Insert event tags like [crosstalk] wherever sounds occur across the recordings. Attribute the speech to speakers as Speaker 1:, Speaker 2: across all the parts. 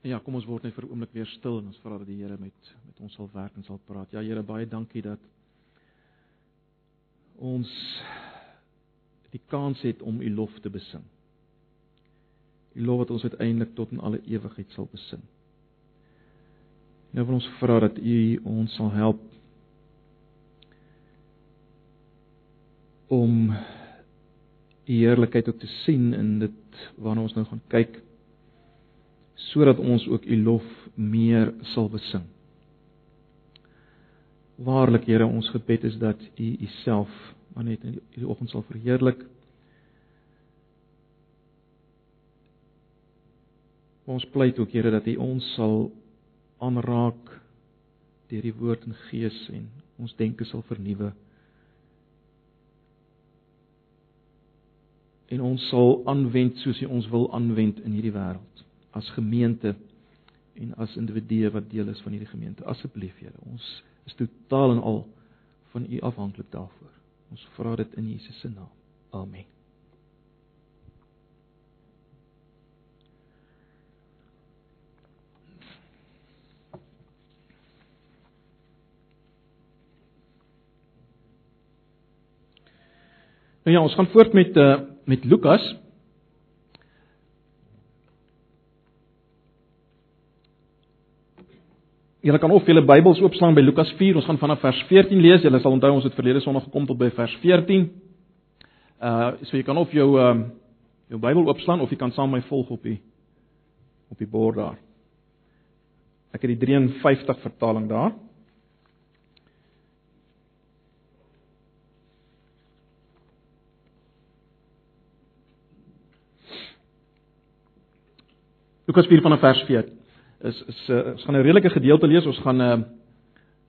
Speaker 1: Ja, kom ons word net vir 'n oomblik weer stil en ons vra dat die Here met met ons sal werk en sal praat. Ja Here, baie dankie dat ons die kans het om U lof te besing. U lof wat ons uiteindelik tot in alle ewigheid sal besing. Nou wil ons vra dat U ons sal help om U heerlikheid ook te sien in dit waarna ons nou gaan kyk sodat ons ook u lof meer sal besing. Waarlik Here, ons gebed is dat u u self maar net in die oggend sal verheerlik. Ons pleit ook Here dat u ons sal aanraak deur die woord en gees en ons denke sal vernuwe. En ons sal aanwend soos u ons wil aanwend in hierdie wêreld as gemeente en as individue wat deel is van hierdie gemeente. Asseblief Here, ons is totaal en al van U afhanklik daarvoor. Ons vra dit in Jesus se naam. Amen. Nou ja, ons gaan voort met uh met Lukas Julle kan of julle Bybels oopslaan by Lukas 4. Ons gaan vanaf vers 14 lees. Julle sal onthou ons het verlede Sondag gekom tot by vers 14. Uh so jy kan of jou um jou Bybel oopslaan of jy kan saam my volg op die op die bord daar. Ek het die 53 vertaling daar. Lukas 4 vanaf vers 14 is is uh, ons gaan 'n redelike gedeelte lees. Ons gaan uh,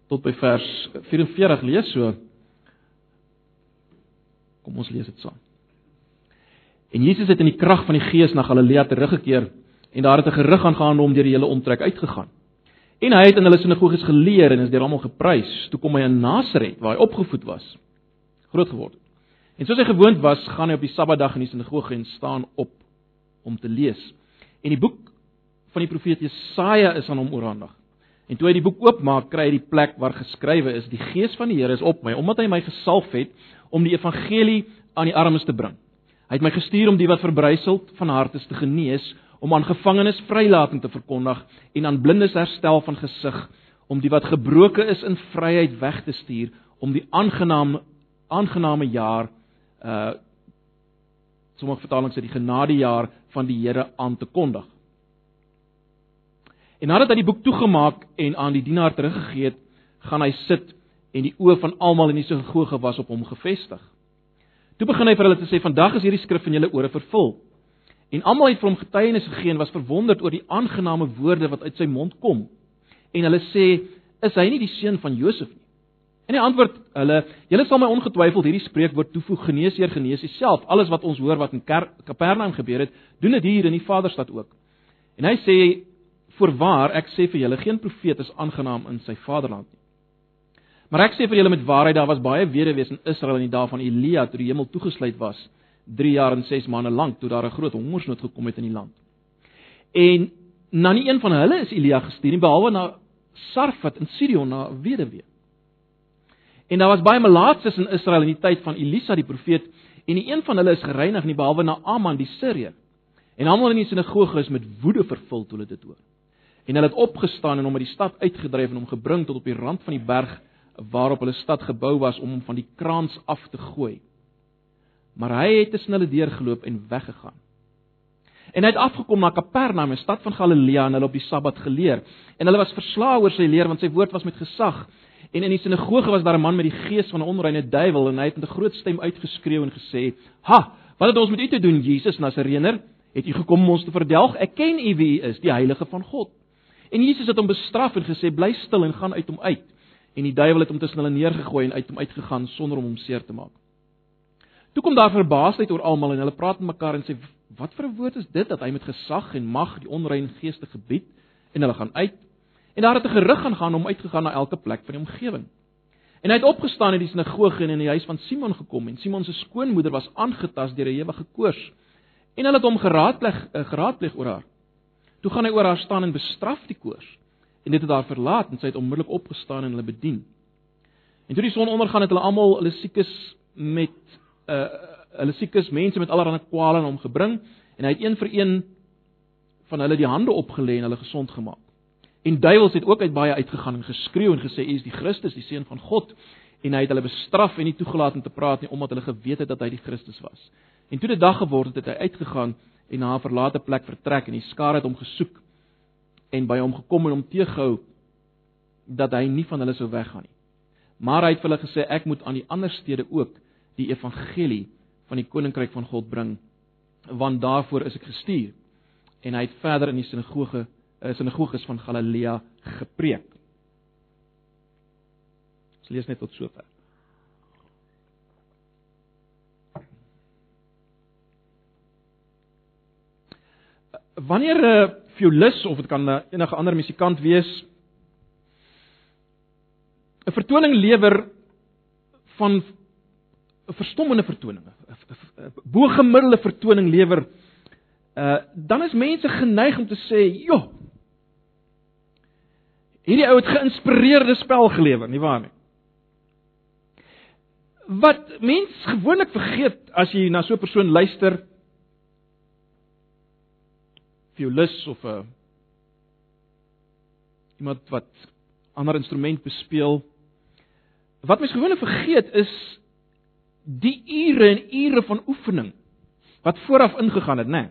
Speaker 1: tot by vers 44 lees. So kom ons lees dit saam. En Jesus het in die krag van die Gees na Galilea teruggekeer en daar het 'n gerug aangaan om deur die hele omtrek uitgegaan. En hy het in hulle sinagoges geleer en is deur almal geprys. Toe kom hy in Nasaret waar hy opgevoed was, groot geword. En soos hy gewoond was, gaan hy op die Sabbatdag in die sinagoge en staan op om te lees. En die boek van die profeet Jesaja is aan hom oorhandig. En toe hy die boek oopmaak, kry hy die plek waar geskrywe is: "Die Gees van die Here is op my, omdat hy my gesalf het om die evangelie aan die armes te bring. Hy het my gestuur om die wat verbryseld van harte te genees, om aan gevangenes vrylating te verkondig en aan blindes herstel van gesig, om die wat gebroke is in vryheid weg te stuur, om die aangename aangename jaar uh sommige vertalings sê die genadejaar van die Here aan te kondig. En nadat hy die boek toegemaak en aan die dienaar teruggegee het, gaan hy sit en die oë van almal in die sinagoge was op hom gefestig. Toe begin hy vir hulle te sê: "Vandag is hierdie skrif in julle ore vervul." En almal het vir hom getuienis gegee en was verwonderd oor die aangename woorde wat uit sy mond kom. En hulle sê: "Is hy nie die seun van Josef nie?" En hy antwoord hulle: "Julle sal my ongetwyfeld hierdie spreekwoord toevoeg: Geneesheer, genees jouself. Alles wat ons hoor wat in Kapernaum gebeur het, doen dit hier in die Vaderstad ook." En hy sê: Voorwaar, ek sê vir julle, geen profeet is aangenaam in sy vaderland nie. Maar ek sê vir julle met waarheid, daar was baie weduwees in Israel in die dae van Elia toe die hemel toegesluit was, 3 jaar en 6 maande lank toe daar 'n groot hongersnood gekom het in die land. En na nie een van hulle is Elia gestuur nie behalwe na Sarfat in Sidon na weduwee. En daar was baie malaatses in Israel in die tyd van Elisa die profeet en nie een van hulle is gereinig nie behalwe na Aman die Siriër. En almal in die sinagoge is met woede vervul toe hulle dit hoor. En hulle het opgestaan en hom uit die stad uitgedryf en hom gebring tot op die rand van die berg waarop hulle stad gebou was om hom van die kraans af te gooi. Maar hy het tussen hulle deurgeloop en weggegaan. En hy het afgekom na Kapernaum, 'n stad van Galilea, en hulle op die Sabbat geleer. En hulle was verslae oor sy leer want sy woord was met gesag. En in die sinagoge was daar 'n man met die gees van 'n onreine duiwel en hy het met 'n groot stem uitgeskreeu en gesê: "Ha, wat het ons met u te doen, Jesus Nasareëner? Het u gekom om ons te verdelg? Ek ken u wie u is, die heilige van God." En Jesus het hom bestraf en gesê bly stil en gaan uit hom uit. En die duiwel het hom tussen hulle neergegooi en uit hom uitgegaan sonder om hom seer te maak. Toe kom daar verbaasdheid oor almal en hulle praat met mekaar en sê wat vir 'n woord is dit dat hy met gesag en mag die onrein geeste gebied en hulle gaan uit. En daar het 'n gerug gaan gaan om uitgegaan na elke plek van die omgewing. En hy het opgestaan in die sinagoge en in die huis van Simon gekom en Simon se skoonmoeder was aangetast deur 'n ewige koors. En hulle het hom geraadpleeg eh, geraadpleeg oor haar. Toe gaan hy oor haar staan en bestraf die koors. En dit het haar verlaat en sy het onmiddellik opgestaan en hulle bedien. En toe die son ondergaan het hulle almal hulle siekes met uh hulle siekes mense met allerlei kwale aan hom gebring en hy het een vir een van hulle die hande opgelê en hulle gesond gemaak. En duiwels het ook uit baie uitgegaan en geskreeu en gesê u is die Christus, die seun van God en hy het hulle bestraf en nie toegelaat om te praat nie omdat hulle geweet het dat hy die Christus was. En toe dit dag geword het, het hy uitgegaan en na 'n verlate plek vertrek en die skare het hom gesoek en by hom gekom en hom teëgehou dat hy nie van hulle sou weggaan nie. Maar hy het vir hulle gesê ek moet aan die ander stede ook die evangelie van die koninkryk van God bring want daarvoor is ek gestuur. En hy het verder in die sinagoge, die sinagoges van Galilea gepreek lees net tot sover. Wanneer 'n uh, violis of dit kan uh, enige ander musikant wees 'n vertoning lewer van 'n verstommende vertoning, 'n bo-gemiddelde vertoning lewer, uh, dan is mense geneig om te sê, "Jo, hierdie ou het geïnspireerde spel gelewer, nie waar nie?" Wat mens gewoonlik vergeet as jy na so 'n persoon luister violis of 'n uh, iemand wat ander instrument bespeel wat mens gewoonlik vergeet is die ure en ure van oefening wat vooraf ingegaan het nê nee.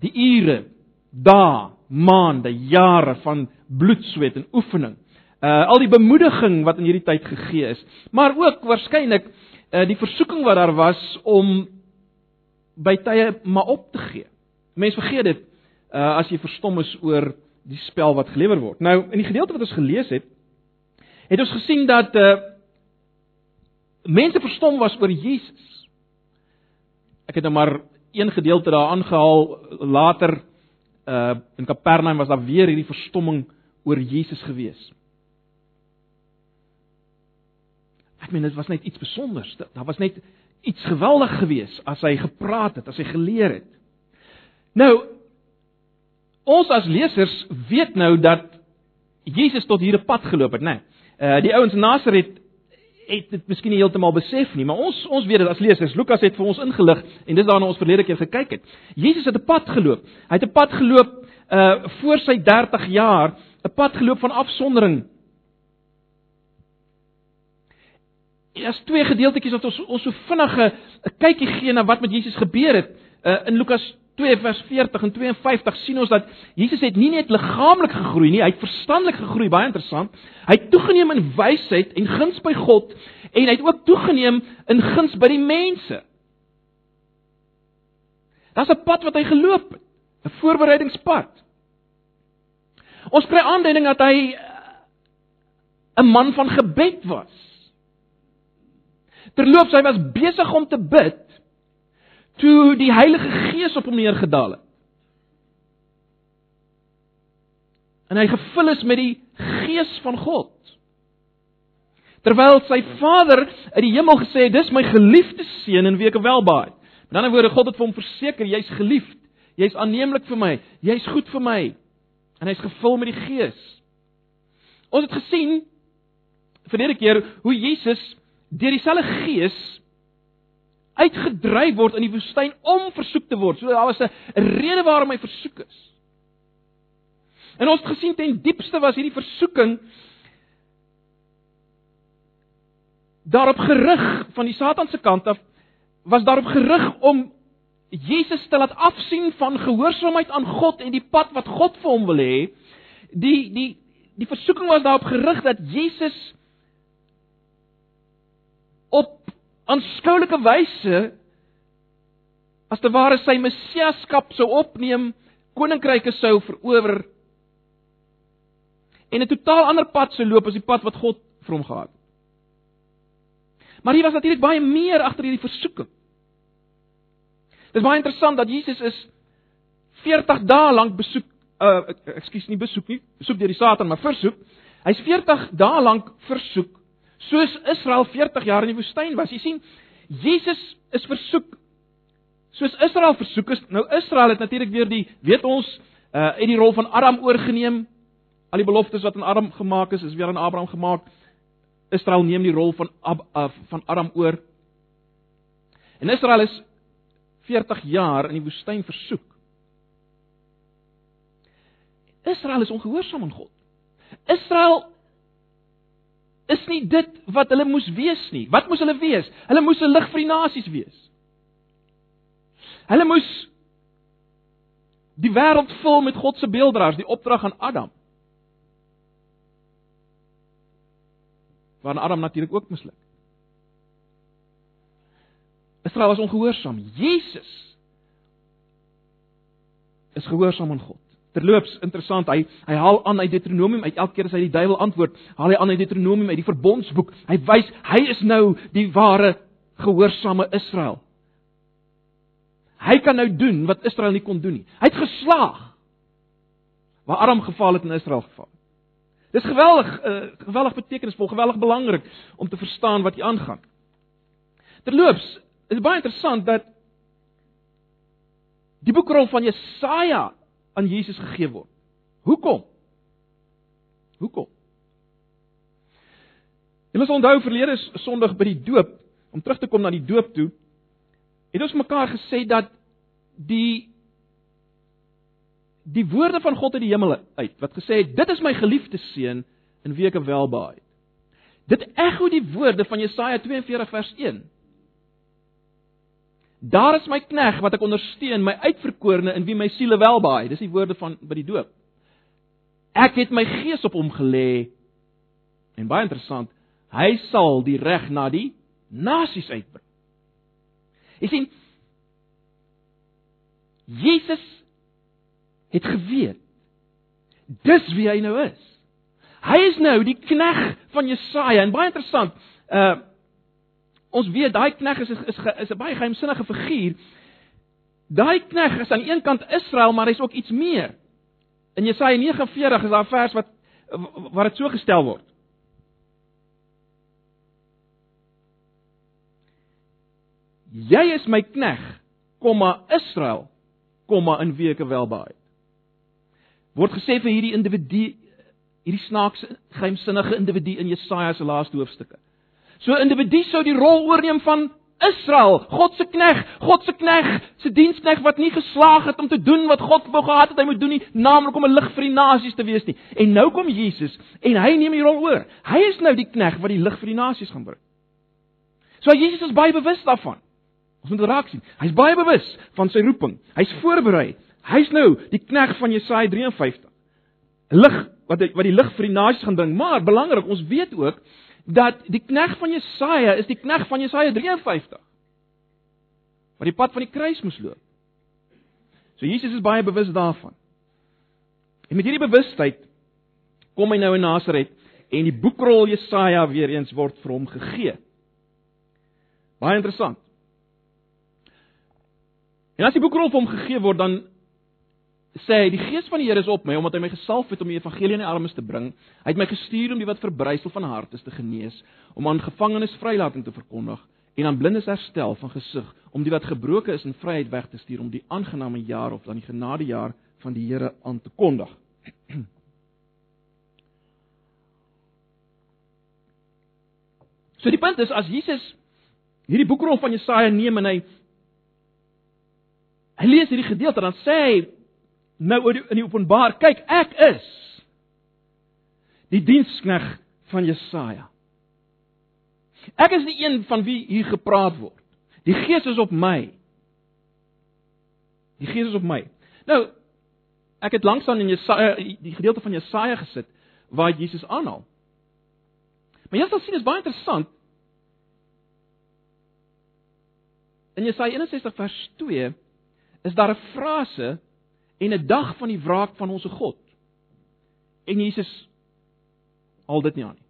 Speaker 1: die ure dae maande jare van bloed sweet en oefening uh al die bemoediging wat in hierdie tyd gegee is, maar ook waarskynlik uh die versoeking wat daar was om by tye maar op te gee. Mense vergeet dit uh as jy verstom is oor die spel wat gelewer word. Nou in die gedeelte wat ons gelees het, het ons gesien dat uh mense verstom was oor Jesus. Ek het nou maar een gedeelte daar aangehaal later uh in Kapernaum was daar weer hierdie verstomming oor Jesus gewees. Ek meen dit was net iets spesiaals. Daar was net iets geweldig geweest as hy gepraat het, as hy geleer het. Nou ons as lesers weet nou dat Jesus tot hierdie pad geloop het, né? Nee. Uh die ouens in Nasaret het dit miskien nie heeltemal besef nie, maar ons ons weet dit as lesers. Lukas het vir ons ingelig en dis daarna ons verlede keer gekyk het. Jesus het 'n pad geloop. Hy het 'n pad geloop uh voor sy 30 jaar, 'n pad geloop van afsondering Daar's twee gedeeltetjies wat ons ons so vinnige 'n kykie gee na wat met Jesus gebeur het. Uh, in Lukas 2 vers 40 en 52 sien ons dat Jesus het nie net liggaamlik gegroei nie, hy het verstandelik gegroei, baie interessant. Hy het toegeneem in wysheid en guns by God en hy het ook toegeneem in guns by die mense. Daar's 'n pad wat hy geloop het, 'n voorbereidingspad. Ons kry aanduiding dat hy 'n man van gebed was. Terloops, hy was besig om te bid toe die Heilige Gees op hom neergedaal het. En hy gevul is met die Gees van God. Terwyl sy Vader uit die hemel gesê het, "Dis my geliefde seun in wie ek welbaai." Met ander woorde, God het vir hom verseker, "Jy's geliefd. Jy's aanneemlik vir my. Jy's goed vir my." En hy's gevul met die Gees. Ons het gesien verlede keer hoe Jesus deur dieselfde gees uitgedryf word in die woestyn om versoek te word. So daar was 'n rede waarom hy versoek is. En ons het gesien ten diepste was hierdie versoeking daarop gerig van die Satan se kant af was daarop gerig om Jesus te laat afsien van gehoorsaamheid aan God en die pad wat God vir hom wil hê. Die die die versoeking was daarop gerig dat Jesus op aanskoulike wyse as te ware sy messiaskap sou opneem, koninkryke sou verower en 'n totaal ander pad sou loop as die pad wat God vir hom gehad het. Maar hier was natuurlik baie meer agter hierdie versoeking. Dit is baie interessant dat Jesus is 40 dae lank besoek uh ekskuus nie besoek nie, besoek deur die Satan, maar versoek. Hy's 40 dae lank versoek soos Israel 40 jaar in die woestyn was. Jy sien, Jesus is versoek soos Israel versoek is, nou Israel het natuurlik weer die weet ons uh het die rol van Adam oorgeneem. Al die beloftes wat aan Adam gemaak is, is weer aan Abraham gemaak. Israel neem die rol van Ab, uh, van Adam oor. En Israel is 40 jaar in die woestyn versoek. Israel is ongehoorsaam aan God. Israel is nie dit wat hulle moes wees nie. Wat moes hulle wees? Hulle moes 'n lig vir die nasies wees. Hulle moes die wêreld vul met God se beelddraers, die opdrag aan Adam. Waar Adam natuurlik ook misluk. Israel was ongehoorsaam. Jesus is gehoorsaam aan God. Terloops, interessant, hy hy haal aan uit Deuteronomium, uit elke keer as hy die duiwel antwoord, haal hy aan uit Deuteronomium uit die verbondsboek. Hy wys hy is nou die ware gehoorsame Israel. Hy kan nou doen wat Israel nie kon doen nie. Hy het geslaag. Waar Aram geval het en Israel geval. Dis geweldig, uh, geweldig betekenisvol, geweldig belangrik om te verstaan wat hier aangaan. Terloops, is baie interessant dat die boekrol van Jesaja aan Jesus gegee word. Hoekom? Hoekom? Jy moet onthou verlede Sondag by die doop, om terug te kom na die doop toe, het ons mekaar gesê dat die die woorde van God uit die hemel uit wat gesê het dit is my geliefde seun in wie ek welbehaag. Dit ekho die woorde van Jesaja 42 vers 1. Daar is my knegg wat ek ondersteun, my uitverkorene in wie my siele welbehaag. Dis die woorde van by die doop. Ek het my gees op hom gelê. En baie interessant, hy sal die reg na die nasies uitbring. Jy sien Jesus het geweet dis wie hy nou is. Hy is nou die knegg van Jesaja en baie interessant. Uh ons weet daai knegg is is is, is 'n baie geheimsinnige figuur. Daai knegg is aan die een kant Israel, maar hy's ook iets meer. In Jesaja 49 is daar 'n vers wat waar dit so gestel word. Jy is my knegg, komma Israel, komma in ek welbehaag. Word gesê vir hierdie individu hierdie snaakse geheimsinnige individu in Jesaja se laaste hoofstukke. So individu sou die rol oorneem van Israel, God se knegg, God se knegg, se diensknegg wat nie geslaag het om te doen wat God wou gehad het hy moet doen nie, naamlik om 'n lig vir die nasies te wees nie. En nou kom Jesus en hy neem die rol oor. Hy is nou die knegg wat die lig vir die nasies gaan bring. So Jesus is baie bewus daarvan. Ons moet raak sien. Hy's baie bewus van sy roeping. Hy's voorberei. Hy's nou die knegg van Jesaja 53. Lig wat die, wat die lig vir die nasies gaan bring. Maar belangrik, ons weet ook dat die knegg van Jesaja is die knegg van Jesaja 53. Wat die pad van die kruis moes loop. So Jesus is baie bewus daarvan. En met hierdie bewustheid kom hy nou in Nasaret en die boekrol Jesaja weer eens word vir hom gegee. Baie interessant. En as die boekrol vir hom gegee word dan sê hy die gees van die Here is op my omdat hy my gesalf het om die evangelie aan die armes te bring. Hy het my gestuur om die wat verbrysel van hartes te genees, om aan gevangenes vrylating te verkondig en aan blindes herstel van gesig, om die wat gebroke is in vryheid weg te stuur om die aangename jaar of dan die genadejaar van die Here aan te kondig. [clears throat] So die punt is as Jesus hierdie boekrol van Jesaja neem en hy hy lees hierdie gedeelte dan sê hy nou in die openbaar, kyk, ek is die dienskneg van Jesaja. Ek is die een van wie hier gepraat word. Die Gees is op my. Die Gees is op my. Nou, ek het langs aan in Jesaja die gedeelte van Jesaja gesit waar Jesus aanhaal. Maar jy sal sien is baie interessant. In Jesaja 61 vers 2 is daar 'n frase en 'n dag van die wraak van ons God. En Jesus al dit nie aan nie.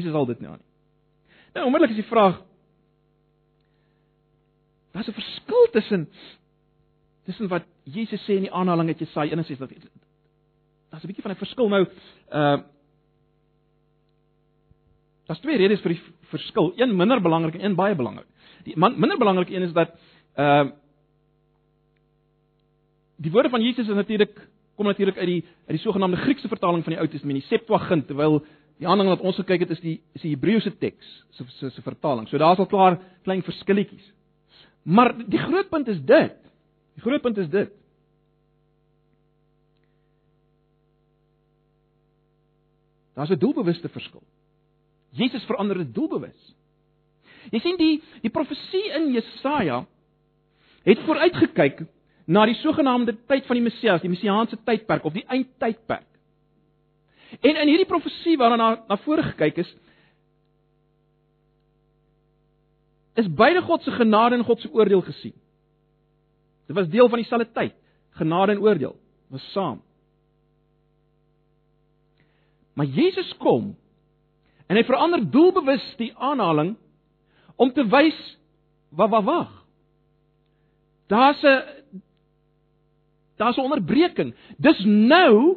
Speaker 1: Jesus al dit nie aan nie. Nou onmiddellik is die vraag Daar's 'n verskil tussen tussen wat Jesus sê in die aanhaling uit Jesaja 61. Daar's 'n bietjie van 'n verskil nou. Uh Daar's twee redes vir die verskil. Een minder belangrik en een baie belangrik. Die minder belangrike een is dat Ehm uh, Die woorde van Jesus is natuurlik kom natuurlik uit die uit die sogenaamde Griekse vertaling van die Ou Testament, die Septuagint, terwyl die ander wat ons gekyk het is die is die Hebreëse teks se se se vertaling. So daar's al klaar klein verskilletjies. Maar die groot punt is dit. Die groot punt is dit. Daar's 'n doelbewuste verskil. Jesus verander dit doelbewus. Jy sien die die profesie in Jesaja het vooruitgekyk na die sogenaamde tyd van die Messias, die messiaanse tydperk of die eindtydperk. En in hierdie profesie waarna na, na vore gekyk is, is beide God se genade en God se oordeel gesien. Dit was deel van dieselfde tyd, genade en oordeel was saam. Maar Jesus kom en hy verander doelbewus die aanhaling om te wys wat wat wag. Daar's 'n daar's 'n onderbreking. Dis nou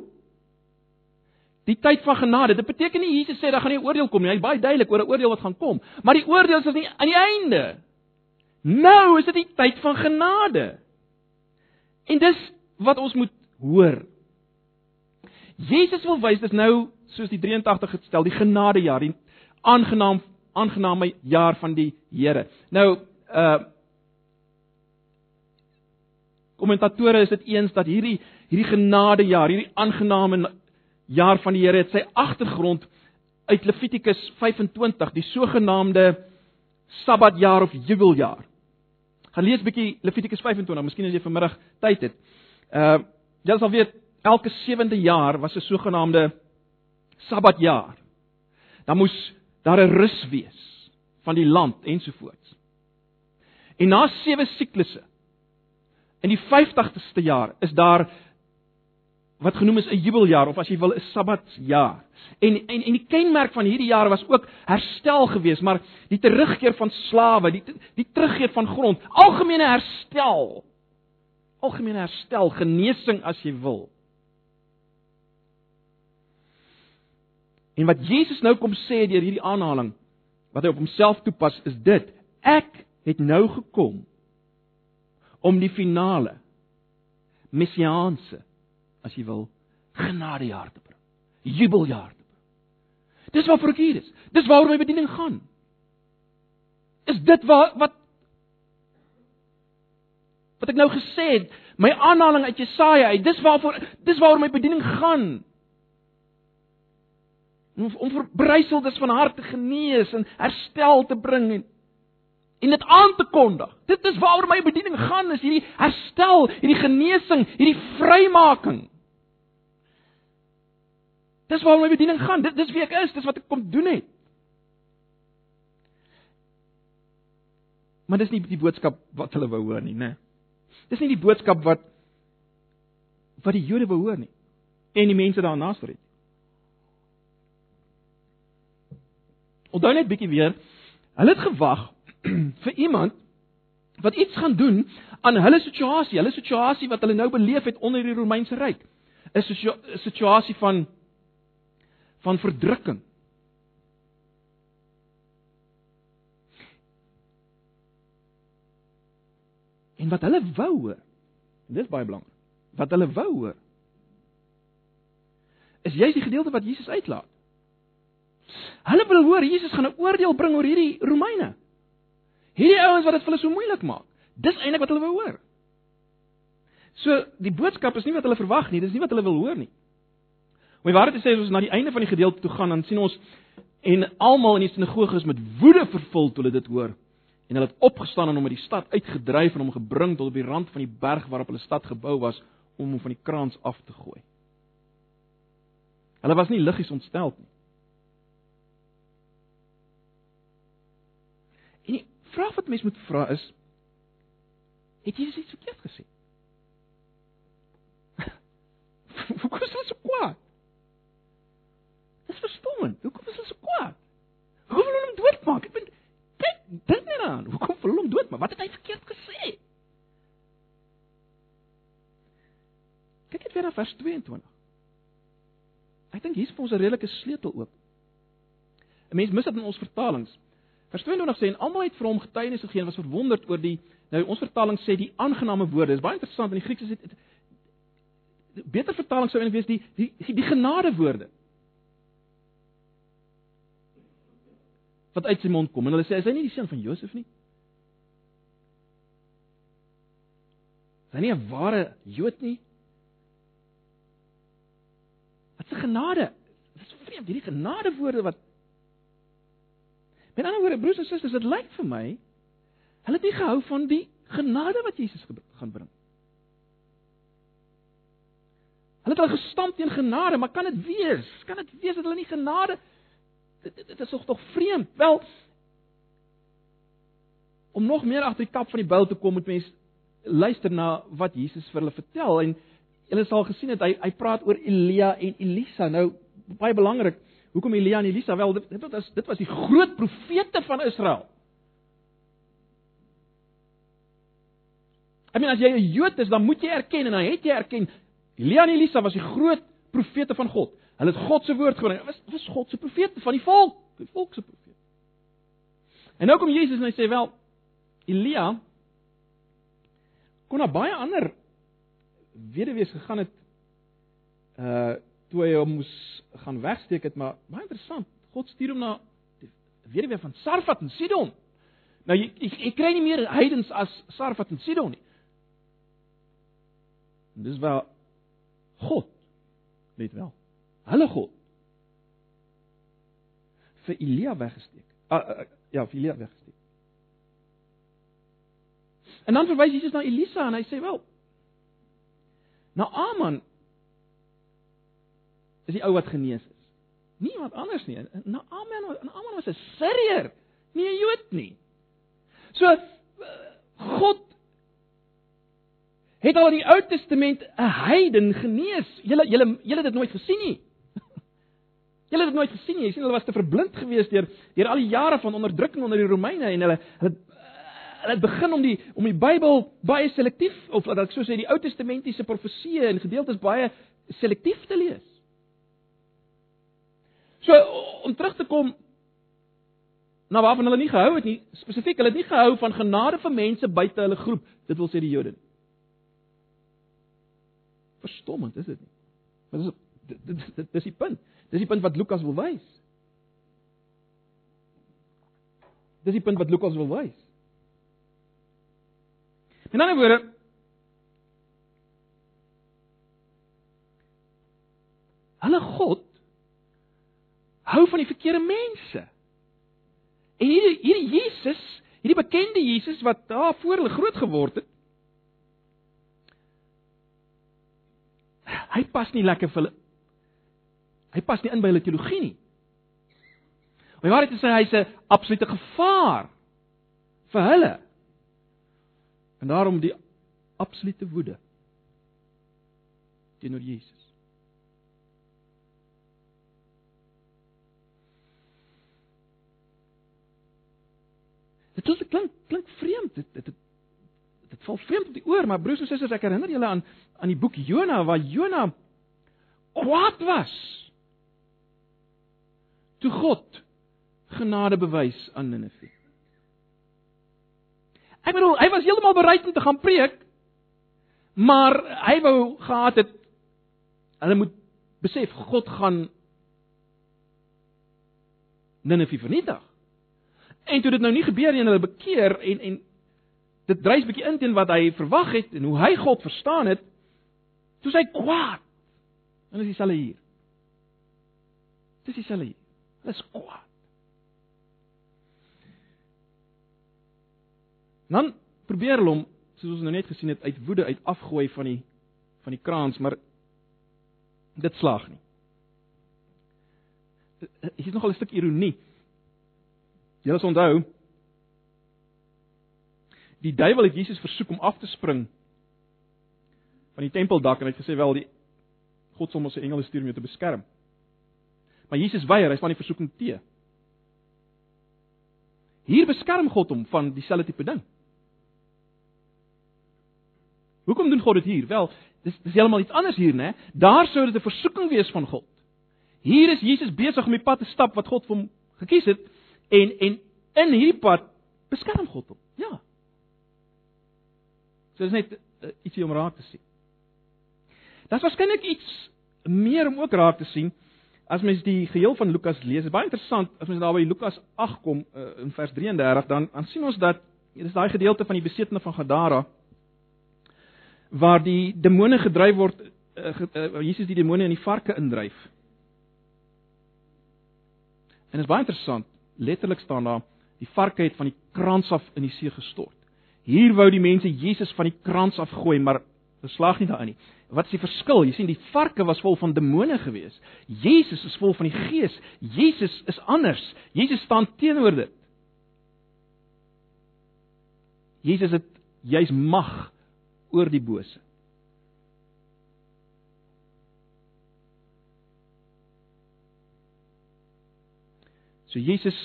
Speaker 1: die tyd van genade. Dit beteken nie Jesus sê daar gaan nie oordeel kom nie. Hy's baie duidelik oor 'n oordeel wat gaan kom, maar die oordeel is nie aan die einde. Nou is dit die tyd van genade. En dis wat ons moet hoor. Jesus wil wys dis nou soos die 83 gestel, die genadejaar, die aangenaam aangename jaar van die Here. Nou uh kommentatore is dit eens dat hierdie hierdie genadejaar, hierdie aangename jaar van die Here het sy agtergrond uit Levitikus 25, die sogenaamde Sabbatjaar of jubeljaar. Gaan lees bietjie Levitikus 25, miskien as jy vanmiddag tyd het. Uh jy sal weet elke sewende jaar was 'n sogenaamde Sabbatjaar. Dan moes daar 'n rus wees van die land ensovoorts. En na sewe siklusse in die 50ste jaar is daar wat genoem is 'n jubeljaar of as jy wil 'n sabbatjaar. En en en die kenmerk van hierdie jaar was ook herstel geweest, maar die terugkeer van slawe, die die terugkeer van grond, algemene herstel. Algemene herstel, genesing as jy wil. En wat Jesus nou kom sê deur hierdie aanhaling wat hy op homself toepas is dit: Ek het nou gekom om die finale messiaanse as jy wil, genadejaar te bring. Jubeljaar te bring. Dis waarvoor ek hier is. Dis waaroor my bediening gaan. Is dit wat wat wat ek nou gesê het, my aanhaling uit Jesaja, dis waarvoor dis waaroor my bediening gaan. Om om verbryseldes van harte genees en herstel te bring en en dit aan te kondig. Dit is waaroor my bediening gaan, is hierdie herstel, hierdie genesing, hierdie vrymaking. Dis waarom my bediening gaan. Dit dis wie ek is, dis wat ek kom doen het. Maar dis nie die boodskap wat hulle wou hoor nie, né? Dis nie die boodskap wat wat die Jode wou hoor nie en die mense daar naastor het. Onthou net bietjie weer, hulle het gewag [clears throat] vir iemand wat iets gaan doen aan hulle situasie, hulle situasie wat hulle nou beleef het onder die Romeinse ryk. 'n situasie van van verdrukking. En wat hulle wou hoor, dis baie belangrik. Wat hulle wou hoor is jy die gedeelte wat Jesus uitlaat. Hulle wil hoor Jesus gaan 'n oordeel bring oor hierdie Romeine. Hierdie ouens wat dit vir hulle so moeilik maak. Dis eintlik wat hulle wou hoor. So die boodskap is nie wat hulle verwag nie, dis nie wat hulle wil hoor nie. Om die waarheid te sê, as ons na die einde van die gedeelte toe gaan, dan sien ons en almal in die sinagoge is met woede vervul toe hulle dit hoor. En hulle het opgestaan en hom uit die stad uitgedryf en hom gebring tot op die rand van die berg waarop hulle stad gebou was om hom van die kraans af te gooi. Hulle was nie liggies ontstel nie. Vraag wat mense moet vra is: Het Jesus iets verkeerd gesê? [laughs] Hoekom is hulle so kwaad? Dis verstommend. Hoekom is hulle so kwaad? Hoekom wil hulle hom doodmaak? Ek bedoel, kyk, dink net aan. Hoekom wil hulle hom doodmaak? Wat het hy verkeerd gesê? Kyk net weer na vers 22. Ek dink hier's vir ons 'n redelike sleutel ook. 'n Mens mis dit in ons vertalings. Vers 22 sê en almal het vir hom getuienis gegee en was verwonderd oor die nou ons vertaling sê die aangename woorde. Dit is baie interessant in die Grieks is dit beter vertaling sou wees die die die genade woorde. Wat uit sy mond kom en hulle sê is hy nie die seun van Josef nie? Is hy nie 'n ware Jood nie? Wat 'n genade. Dit is vreemd hierdie genade woorde wat Met ander woorde broers en susters, dit lyk vir my hulle het nie gehou van die genade wat Jesus gaan bring. Hulle het hulle gestamp teen genade, maar kan dit wees? Kan dit wees dat hulle nie genade dit, dit, dit is tog tog vreemd. Wel om nog meer agter die kap van die Bybel te kom, moet mens luister na wat Jesus vir hulle vertel en julle sal gesien het hy hy praat oor Elia en Elisa. Nou baie belangrik, hoekom Elia en Elisa? Wel dit dit was dit was die groot profete van Israel. Ek meen as jy 'n Jood is, dan moet jy erken en dan het jy erken Elia en Elisa was die groot profete van God. Hulle het God se woord gebring. Was was God se profete van die volk, die volk se profete. En nou kom Jesus en hy sê wel Elia kon na baie ander weduwees gegaan het uh toe hy hom moes gaan wegsteek het, maar baie interessant. God stuur hom na die weduwee van Sarfat en Sidon. Nou jy jy, jy kry nie meer heidens as Sarfat en Sidon nie. En dis waar God let wel. Hulle God vir Elia weggesteek. Uh, uh, ja, vir Elia weggesteek. En dan verwys Jesus na Elisa en hy sê wel Naaman is die ou wat genees is. Nie iemand anders nie. Naaman Naaman was 'n Sirier, nie 'n Jood nie. So God het al in die Ou Testament 'n heiden genees. Julle julle julle het dit nooit gesien nie. [laughs] Julle het dit nooit gesien nie. Jy sien hulle was te verblind geweest deur deur al die jare van onderdrukking onder die Romeine en hulle hulle het begin om die om die Bybel baie selektief of laat ek so sê die Ou Testamentiese profesieë en gedeeltes baie selektief te lees. So om terug te kom na waarvan hulle nie gehou het nie, spesifiek hulle het nie gehou van genade vir mense buite hulle groep, dit wil sê die Jode. Verstommend is dit nie. Maar dis dit dit dis die punt. Dis die punt wat Lukas wil wys. Dis die punt wat Lukas wil wys. In ander woorde Hulle God hou van die verkeerde mense. En hierdie hierdie Jesus, hierdie bekende Jesus wat daar voor hulle groot geword het. Hy pas nie lekker vir hulle. Hy pas nie in by hulle teologie nie. Maar waar dit sê hy's 'n absolute gevaar vir hulle. En daarom die absolute woede teenoor Jesus. Dit is klink klink vreemd. Dit dit dit val vreemd op die oor, maar broers en susters, ek herinner julle aan aan die boek Jona waar Jona kwaad was. Toe God genade bewys aan Ninive. Ek bedoel, hy was heeltemal bereid om te gaan preek, maar hy wou gehad het hulle moet besef God gaan Ninive vernietig. En toe dit nou nie gebeur nie en hulle bekeer en en dit dreig 'n bietjie in teen wat hy verwag het en hoe hy God verstaan het, toe sy kwaad. En dis dieselfde hier. Dis dieselfde hier. Hulle is kwaad. Dan probeer hulle hom, soos ons nou net gesien het, uit woede uit afgooi van die van die kraans, maar dit slaag nie. Hier is nog 'n stuk ironie. Julle sal onthou die duiwel het Jesus versoek om af te spring van die tempeldak en hy het gesê wel die God sal ons sy engele stuur om jou te beskerm. Maar Jesus weier, hy staan die versoeking te. Hier beskerm God hom van dieselfde tipe ding. Hoekom doen God dit hier? Wel, dis dis heeltemal iets anders hier, né? Daar sou dit 'n versoeking wees van God. Hier is Jesus besig om die pad te stap wat God vir hom gekies het en en in hierdie pad beskerm God hom. Ja. So dis net uh, ietsie om raak te sien. Daar's waarskynlik iets meer om ook raak te sien as mens die geheel van Lukas lees. Dit is baie interessant as mens daar by Lukas 8 kom uh, in vers 33 dan dan sien ons dat dit is daai gedeelte van die besetene van Gadara waar die demone gedryf word uh, uh, Jesus die demone in die varke indryf. En dit is baie interessant. Letterlik staan daar die varke het van die krans af in die see gestort. Hier wou die mense Jesus van die krans af gooi, maar verslag nie daarin nie. Wat is die verskil? Jy sien die varke was vol van demone gewees. Jesus is vol van die Gees. Jesus is anders. Jesus staan teenoor dit. Jesus het juis mag oor die bose. So Jesus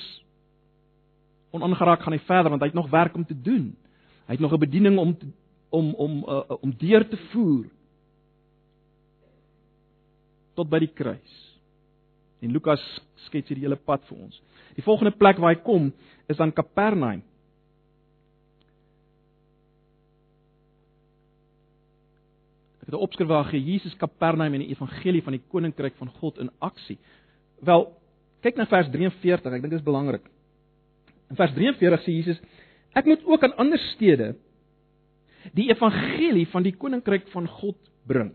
Speaker 1: onaangeraak gaan hy verder want hy het nog werk om te doen. Hy het nog 'n bediening om te, om om uh, om deur te voer tot by die kruis. En Lukas skets hier die hele pad vir ons. Die volgende plek waar hy kom is dan Kapernaum. Ek het 'n opskrif waar gee Jesus Kapernaum en die evangelie van die koninkryk van God in aksie. Wel, kyk na vers 43, ek dink dit is belangrik. In vers 43 sê Jesus: Ek moet ook aan ander stede die evangelie van die koninkryk van God bring.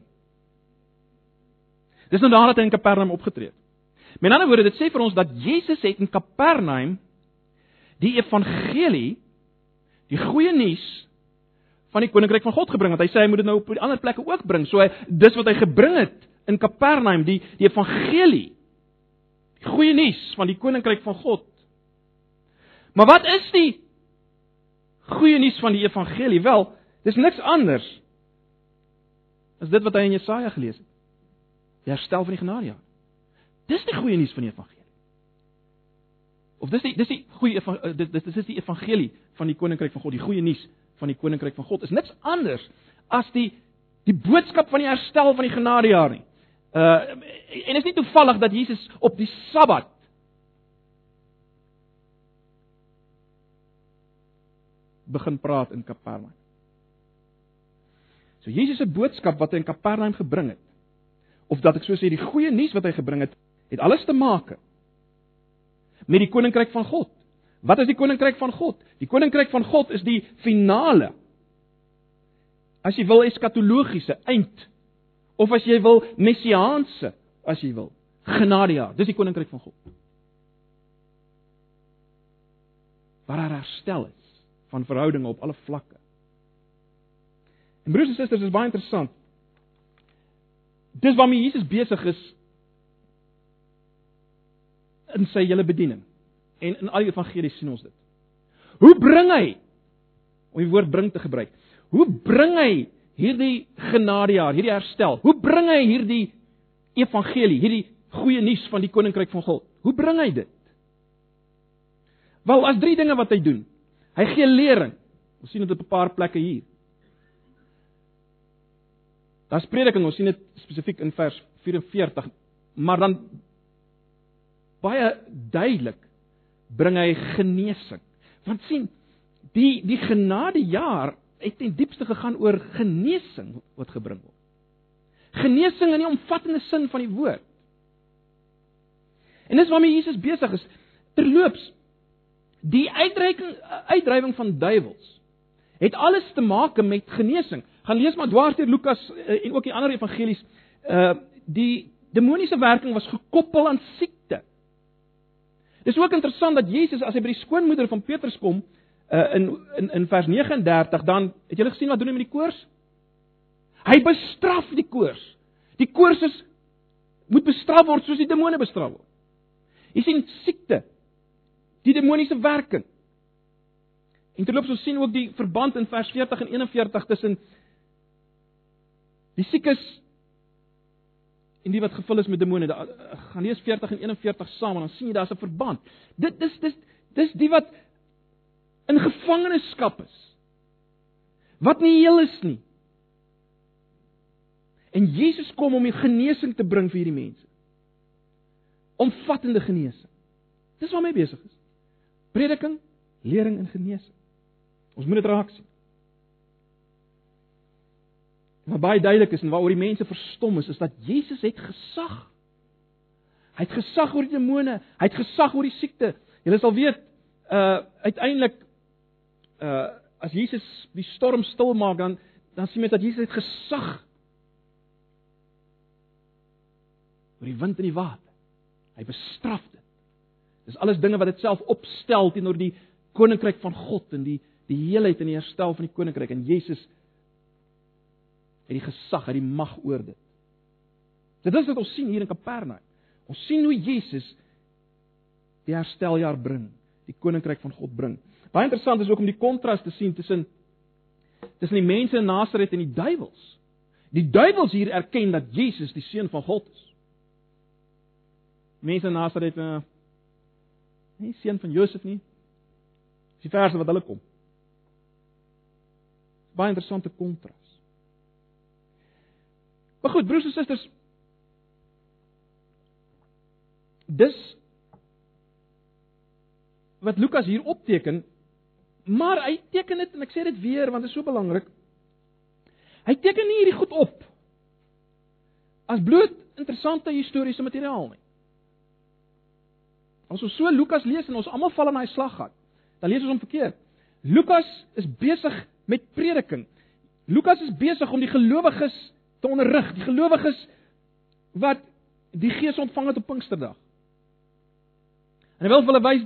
Speaker 1: Dis nou nadat hy in Kapernaum opgetree het. Met ander woorde, dit sê vir ons dat Jesus het in Kapernaum die evangelie, die goeie nuus van die koninkryk van God gebring. Want hy sê hy moet dit nou op ander plekke ook bring. So hy dis wat hy gebring het in Kapernaum, die die evangelie. Die goeie nuus van die koninkryk van God. Maar wat is die goeie nuus van die evangelie? Wel, dis niks anders as dit wat hy in Jesaja gelees het. Die herstel van die genadejaar. Dis die goeie nuus van die evangelie. Of dis die dis die goeie eh, dis dis die evangelie van die koninkryk van God, die goeie nuus van die koninkryk van God is niks anders as die die boodskap van die herstel van die genadejaar nie. Uh en is nie toevallig dat Jesus op die Sabbat begin praat in Kapernaum. So Jesus se boodskap wat hy in Kapernaum gebring het of dat ek so sê die goeie nuus wat hy gebring het, het alles te maak met die koninkryk van God. Wat is die koninkryk van God? Die koninkryk van God is die finale as jy wil eskatologiese eind of as jy wil messiaanse as jy wil genadejaar. Dis die koninkryk van God. Waar daar herstel is van verhoudinge op alle vlakke. En broers en susters, dit is baie interessant. Dis waarmee Jesus besig is in sy hele bediening. En in al die evangelies sien ons dit. Hoe bring hy om die woord bring te gebruik? Hoe bring hy hierdie genadejaar, hierdie herstel? Hoe bring hy hierdie evangelie, hierdie goeie nuus van die koninkryk van God? Hoe bring hy dit? Wel, as drie dinge wat hy doen. Hy gee lering. Ons sien dit op 'n paar plekke hier. Daar's prediking, ons sien dit spesifiek in vers 44, maar dan baie duidelik bring hy genesing. Want sien, die die genadejaar het ten diepste gegaan oor genesing wat gebring word. Genesing in die omvattende sin van die woord. En dis waarmee Jesus besig is. Terloops, die uitdrywing uitdrywing van duiwels het alles te maak met genesing gaan lees maar dwars deur Lukas uh, en ook die ander evangelies. Uh die demoniese werking was gekoppel aan siekte. Dis ook interessant dat Jesus as hy by die skoonmoeder van Petrus kom uh in in in vers 39 dan het julle gesien wat doen hy met die koors? Hy bestraf die koors. Die koors is moet bestraf word soos die demone bestraf word. Jy sien siekte. Die demoniese werking. En terloops ons sien ook die verband in vers 40 en 41 tussen Die siekes en die wat gevul is met demone, gaan lees 40 en 41 saam en dan sien jy daar's 'n verband. Dit dis dis dis die wat in gevangenskap is. Wat nie heel is nie. En Jesus kom om die genesing te bring vir hierdie mense. Omvattende genesing. Dis waarmee hy besig is. Prediking, lering en genesing. Ons moet dit raak sien. Wat baie duidelik is en waaroor die mense verstom is, is dat Jesus het gesag. Hy het gesag oor die demone, hy het gesag oor die siekte. Julle sal weet, uh uiteindelik uh as Jesus die storm stil maak, dan dan sien jy dat Jesus het gesag oor die wind en die water. Hy bestraf dit. Dis alles dinge wat dit self opstel teenoor die koninkryk van God en die die heelheid en die herstel van die koninkryk en Jesus het die gesag, het die mag oor dit. Dit is wat ons sien hier in Kapernaum. Ons sien hoe Jesus die hersteljaar bring, die koninkryk van God bring. Baie interessant is ook om die kontras te sien tussen tussen die mense in Nasaret en die duiwels. Die duiwels hier erken dat Jesus die seun van God is. Mense in Nasaret uh nie seun van Josef nie. Dis die verse wat hulle kom. Baie interessante kontras. Maar goed, broers en susters, dis wat Lukas hier opteken, maar hy teken dit en ek sê dit weer want dit is so belangrik. Hy teken nie hierdie goed op as bloot interessante historiese materiaal nie. As ons so Lukas lees en ons almal val in daai slaggat, dan lees ons hom verkeerd. Lukas is besig met prediking. Lukas is besig om die gelowiges te onderrig, die gelowiges wat die Gees ontvang het op Pinksterdag. En hy wil vir hulle wys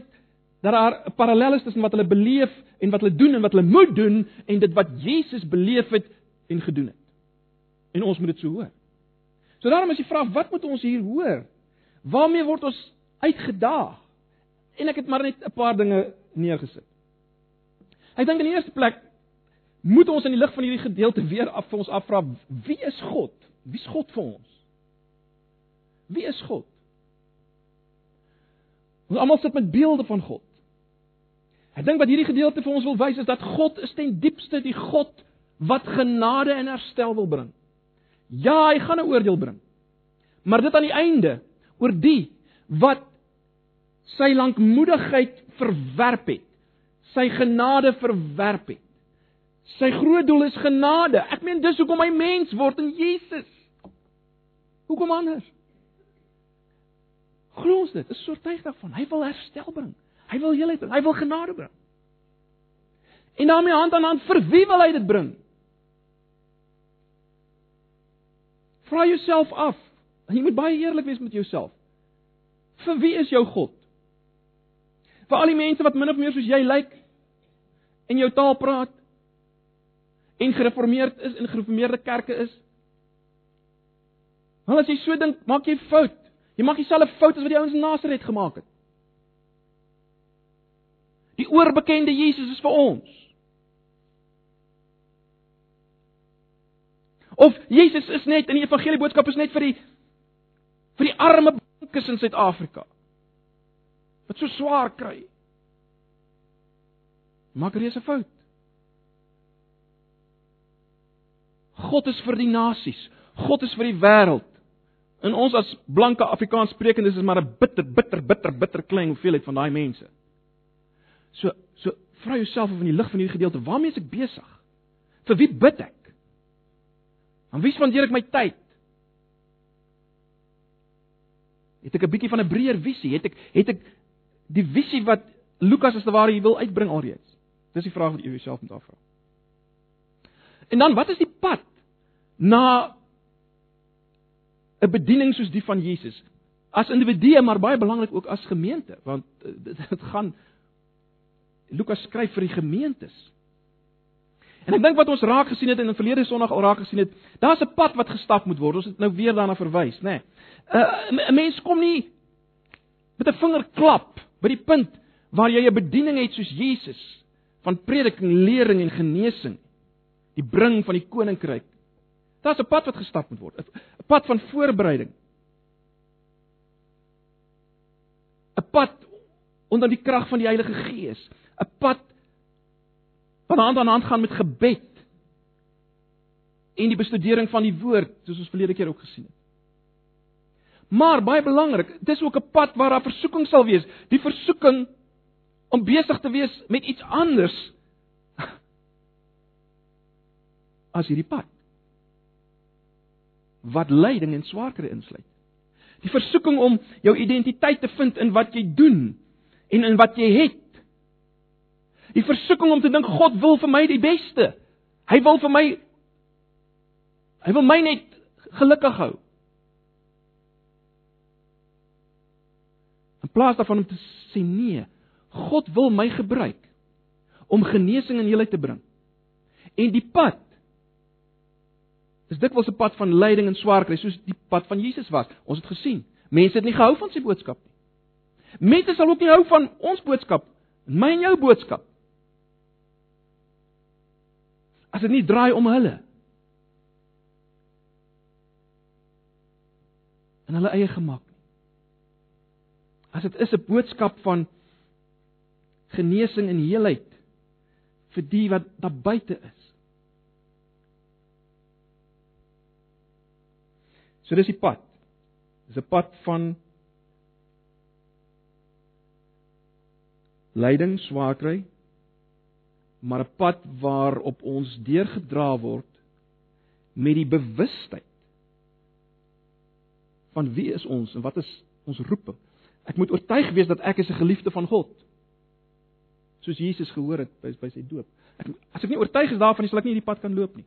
Speaker 1: dat daar 'n parallel is tussen wat hulle beleef en wat hulle doen en wat hulle moet doen en dit wat Jesus beleef het en gedoen het. En ons moet dit so hoor. So daarom is die vraag, wat moet ons hier hoor? Waarmee word ons uitgedaag? En ek het maar net 'n paar dinge neergesit. Ek dink in die eerste plek moet ons in die lig van hierdie gedeelte weer af vir ons afvra, wie is God? Wie is God vir ons? Wie is God? Ons almal sit met beelde van God. Ek dink wat hierdie gedeelte vir ons wil wys is dat God is ten diepste die God wat genade en herstel wil bring. Ja, hy gaan 'n oordeel bring. Maar dit aan die einde oor die wat sy lankmoedigheid verwerp het, sy genade verwerp het. Sy groot doel is genade. Ek meen dis hoekom hy mens word in Jesus. Hoekom anders? Glo ons dit? Is oortuig daarvan. Hy wil herstel bring. Hy wil heelheid bring. Hy wil genade bring. En daarmee hand aan hand vir wie wil hy dit bring? Vra jouself af. En jy moet baie eerlik wees met jouself. Vir wie is jou God? Vir al die mense wat min of meer soos jy lyk en jou taal praat en gereformeerd is in gereformeerde kerke is? Want as jy so dink, maak jy fout. Jy maak dieselfde fout as wat die ouens in Nasaret gemaak het. Die oorbekende Jesus is vir ons. Of Jesus is net in die evangelie boodskap is net vir die vir die arme bankes in Suid-Afrika. Wat so swaar kry. Maak reuse fout. God is vir die nasies. God is vir die wêreld. En ons as blanke Afrikaans sprekendes is maar 'n bitter bitter bitter bitter klein hoeveelheid van daai mense. So so vra jouself of in die lig van hierdie gedeelte, waarmee is ek besig? Vir wie bid ek? Aan wie spandeer ek my tyd? Het ek 'n bietjie van 'n breër visie? Het ek het ek die visie wat Lukas as te ware wil uitbring alreeds? Dis die vraag wat jy jouself moet afvra. En dan, wat is die pad na 'n bediening soos die van Jesus? As individue, maar baie belangrik ook as gemeente, want eh, dit, dit gaan Lukas skryf vir die gemeentes. En ek dink wat ons raak gesien het en in verlede Sondag al raak gesien het, daar's 'n pad wat gestap moet word. Ons het nou weer daarna verwys, nê. Nee. Uh, 'n Mens kom nie met 'n vinger klap by die punt waar jy 'n bediening het soos Jesus van prediking, lering en genesing, die bring van die koninkryk. Daar's 'n pad wat gestap moet word, 'n pad van voorbereiding. 'n Pad onder die krag van die Heilige Gees, 'n pad wat hand aan hand gaan met gebed en die bestudering van die woord, soos ons verlede keer ook gesien het. Maar baie belangrik, dis ook 'n pad waar daar versoeking sal wees. Die versoeking om besig te wees met iets anders [laughs] as hierdie pad wat lyding en swaarkry insluit. Die versoeking om jou identiteit te vind in wat jy doen en in wat jy het. Die versoeking om te dink God wil vir my die beste. Hy wil vir my hy wil my net gelukkig hou. In plaas daarvan om te sê nee, God wil my gebruik om genesing en heelheid te bring. En die pad is dikwels 'n pad van lyding en swaar kry, soos die pad van Jesus was. Ons het gesien. Mense het nie gehou van sy boodskap nie. Mense sal ook nie hou van ons boodskap, my en jou boodskap. As dit nie draai om hulle en hulle eie gemaak nie. As dit is 'n boodskap van genesing en heelheid vir die wat daar buite is. So dis die pad. Dis 'n pad van lyding, swaarkry, maar 'n pad waarop ons deurgedra word met die bewustheid van wie is ons en wat is ons roeping. Ek moet oortuig wees dat ek is 'n geliefde van God. Soos Jesus gehoor het by by sy doop. Ek as ek nie oortuig is daarvan nie, sal ek nie hierdie pad kan loop nie.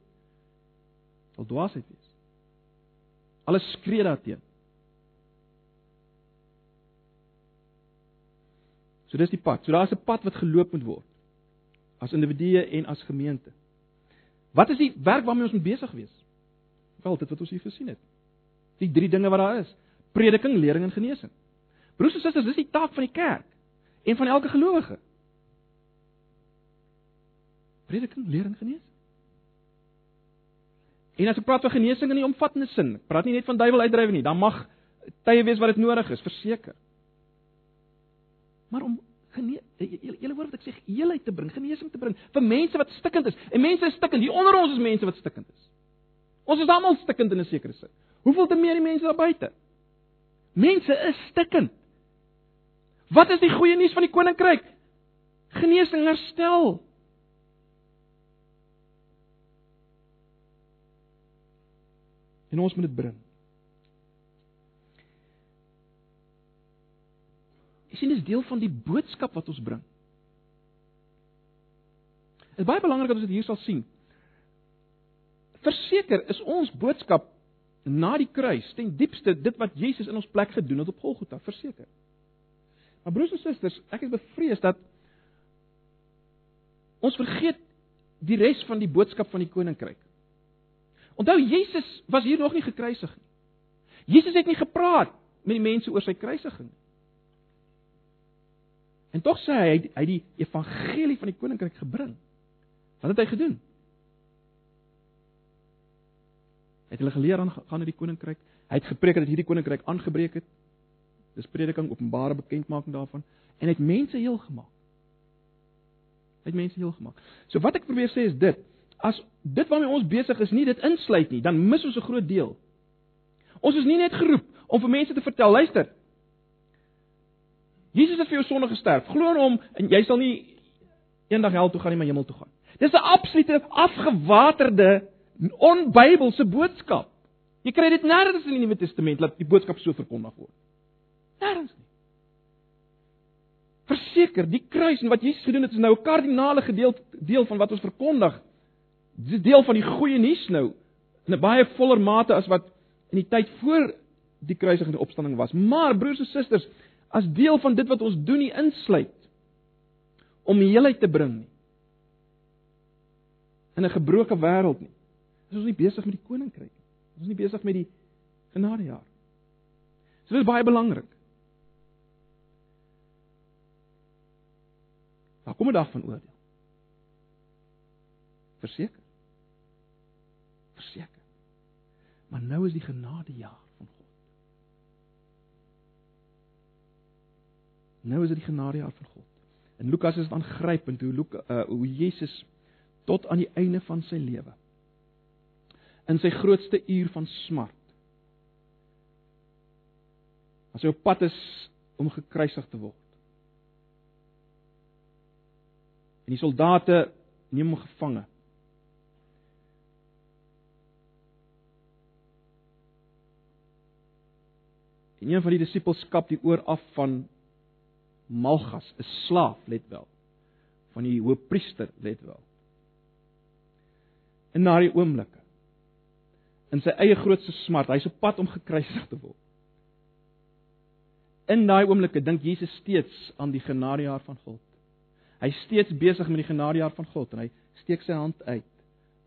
Speaker 1: Sal dwaasheid wees. Alles skree daarteen. So dis die pad. So daar's 'n pad wat geloop moet word as individue en as gemeente. Wat is die werk waarmee ons moet besig wees? Wel, dit wat ons hier gesien het. Die drie dinge wat daar is: prediking, lering en genesing. Broers en susters, dis die taak van die kerk en van elke gelowige. Prediking, lering, genesing. En as ek praat van genesing in die omvattende sin, praat nie net van duiwel uitdrywe nie, dan mag tye wees wat dit nodig is, verseker. Maar om julle hoor wat ek sê, heelheid te bring, genesing te bring vir mense wat stikkend is. En mense is stikkend. Hier onder ons is mense wat stikkend is. Ons is almal stikkend in 'n sekere sin. Hoeveel te meer die mense daar buite? Mense is stikkend. Wat is die goeie nuus van die koninkryk? Genesing, herstel, En ons moet dit bring. Sien dis deel van die boodskap wat ons bring. Dit is baie belangrik dat ons dit hier sal sien. Verseker is ons boodskap na die kruis ten diepste dit wat Jesus in ons plek gedoen het op Golgotha, verseker. Maar broers en susters, ek is bevrees dat ons vergeet die res van die boodskap van die koninkryk. Onthou Jesus was hier nog nie gekruisig nie. Jesus het nie gepraat met die mense oor sy kruisiging nie. En tog sê hy hy het die evangelie van die koninkryk gebring. Wat het hy gedoen? Hy het hulle geleer aan gaan na die koninkryk. Hy het gepreek dat hierdie koninkryk aangebreek het. Dis prediking, openbare bekendmaking daarvan en hy het mense heel gemaak. Hy het mense heel gemaak. So wat ek probeer sê is dit, as dit waarmee ons besig is nie dit insluit nie, dan mis ons 'n groot deel. Ons is nie net geroep om vir mense te vertel, luister. Jesus het vir jou sonde gesterf. Glo in hom en jy sal nie eendag hel toe gaan nie, maar hemel toe gaan. Dis 'n absolute afgewaterde onbybelse boodskap. Jy kry dit nêrens in die Nuwe Testament dat die boodskap so verkondig word. Nêrens nie. Verseker, die kruis en wat Jesus gedoen het is nou 'n kardinale gedeelte deel van wat ons verkondig Dit is deel van die goeie nuus nou in 'n baie voller mate as wat in die tyd voor die kruisiging en opstanding was. Maar broers en susters, as deel van dit wat ons doen nie insluit om heelheid te bring nie in 'n gebroke wêreld nie. Is ons nie besig met die koninkryk nie. Ons is nie besig met die genadejaar. So dit is baie belangrik. Daar kom 'n dag van oordeel. Verseker verseker. Maar nou is die genadejaar Nou is dit die genadejaar van God. En Lukas is dit aangrypend hoe Lukas uh, hoe Jesus tot aan die einde van sy lewe in sy grootste uur van smart as hy op pad is om gekruisig te word En die soldate neem hom gevange. En een van die disippels skap die oor af van Malgas, 'n slaaf, let wel, van die hoofpriester, let wel. In daardie oomblikke in sy eie grootste smart, hy's op pad om gekruisig te word. In daai oomblikke dink Jesus steeds aan die genadejaar van God. Hy's steeds besig met die genadejaar van God en hy steek sy hand uit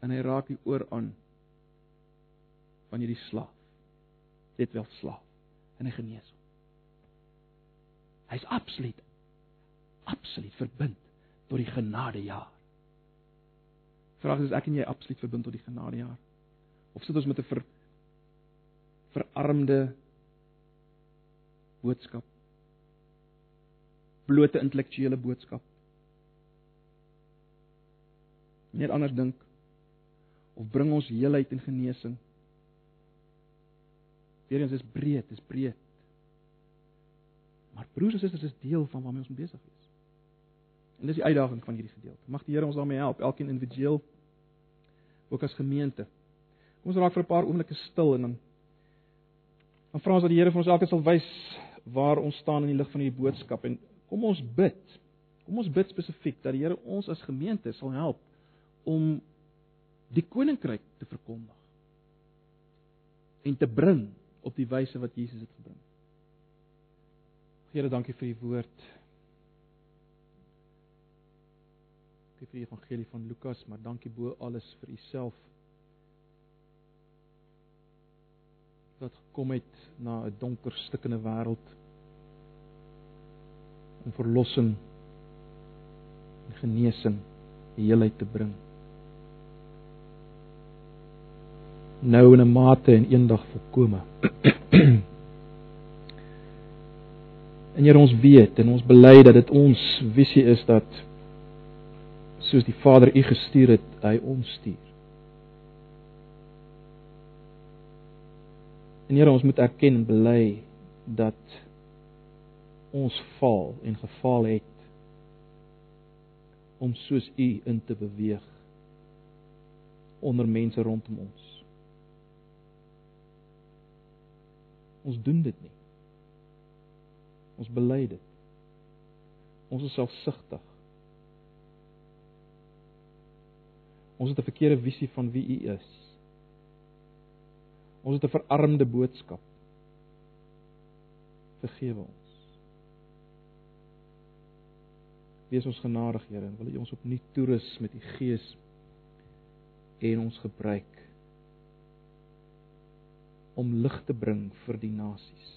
Speaker 1: en hy raak die oor aan van hierdie slaaf. Dit wel slaaf en hy genees hom. Hy's absoluut absoluut verbind tot die genadejaar. Vraag is ek en jy absoluut verbind tot die genadejaar? Of sit ons met 'n ver, verarmde boodskap? Blote intellektuele boodskap? Net anders dink of bring ons heelheid en genesing? Weerens is breed, is breed. Maar broers en susters, is deel van waarmee ons besig is. En dis die uitdaging van hierdie gedeelte. Mag die Here ons daarmee help, elkeen individueel ook as gemeente. Kom ons raak vir 'n paar oomblikke stil en dan dan vra ons dat die Here vir ons elkeen sal wys waar ons staan in die lig van hierdie boodskap en kom ons bid. Kom ons bid spesifiek dat die Here ons as gemeente sal help om die koninkryk te verkondig en te bring op die wyse wat Jesus dit gebring. Here, dankie vir u woord. Dankie vir die evangelie van Lukas, maar dankie bo alles vir u self. wat gekom het na 'n donker stikkende wêreld om verlossing en genesing die heelheid te bring. Nou in 'n mate en eendag volkome. [clears throat] En Here ons weet en ons bely dat dit ons visie is dat soos die Vader U gestuur het, hy ons stuur. En Here ons moet erken en bely dat ons faal en gefaal het om soos U in te beweeg onder mense rondom ons. Ons doen dit nie. Ons bely dit. Ons is selfsugtig. Ons het 'n verkeerde visie van wie U is. Ons het 'n verarmde boodskap. Vergewe ons. Wees ons genadig, Here, en wil U ons opnuut toerus met U Gees en ons gebruik om lig te bring vir die nasies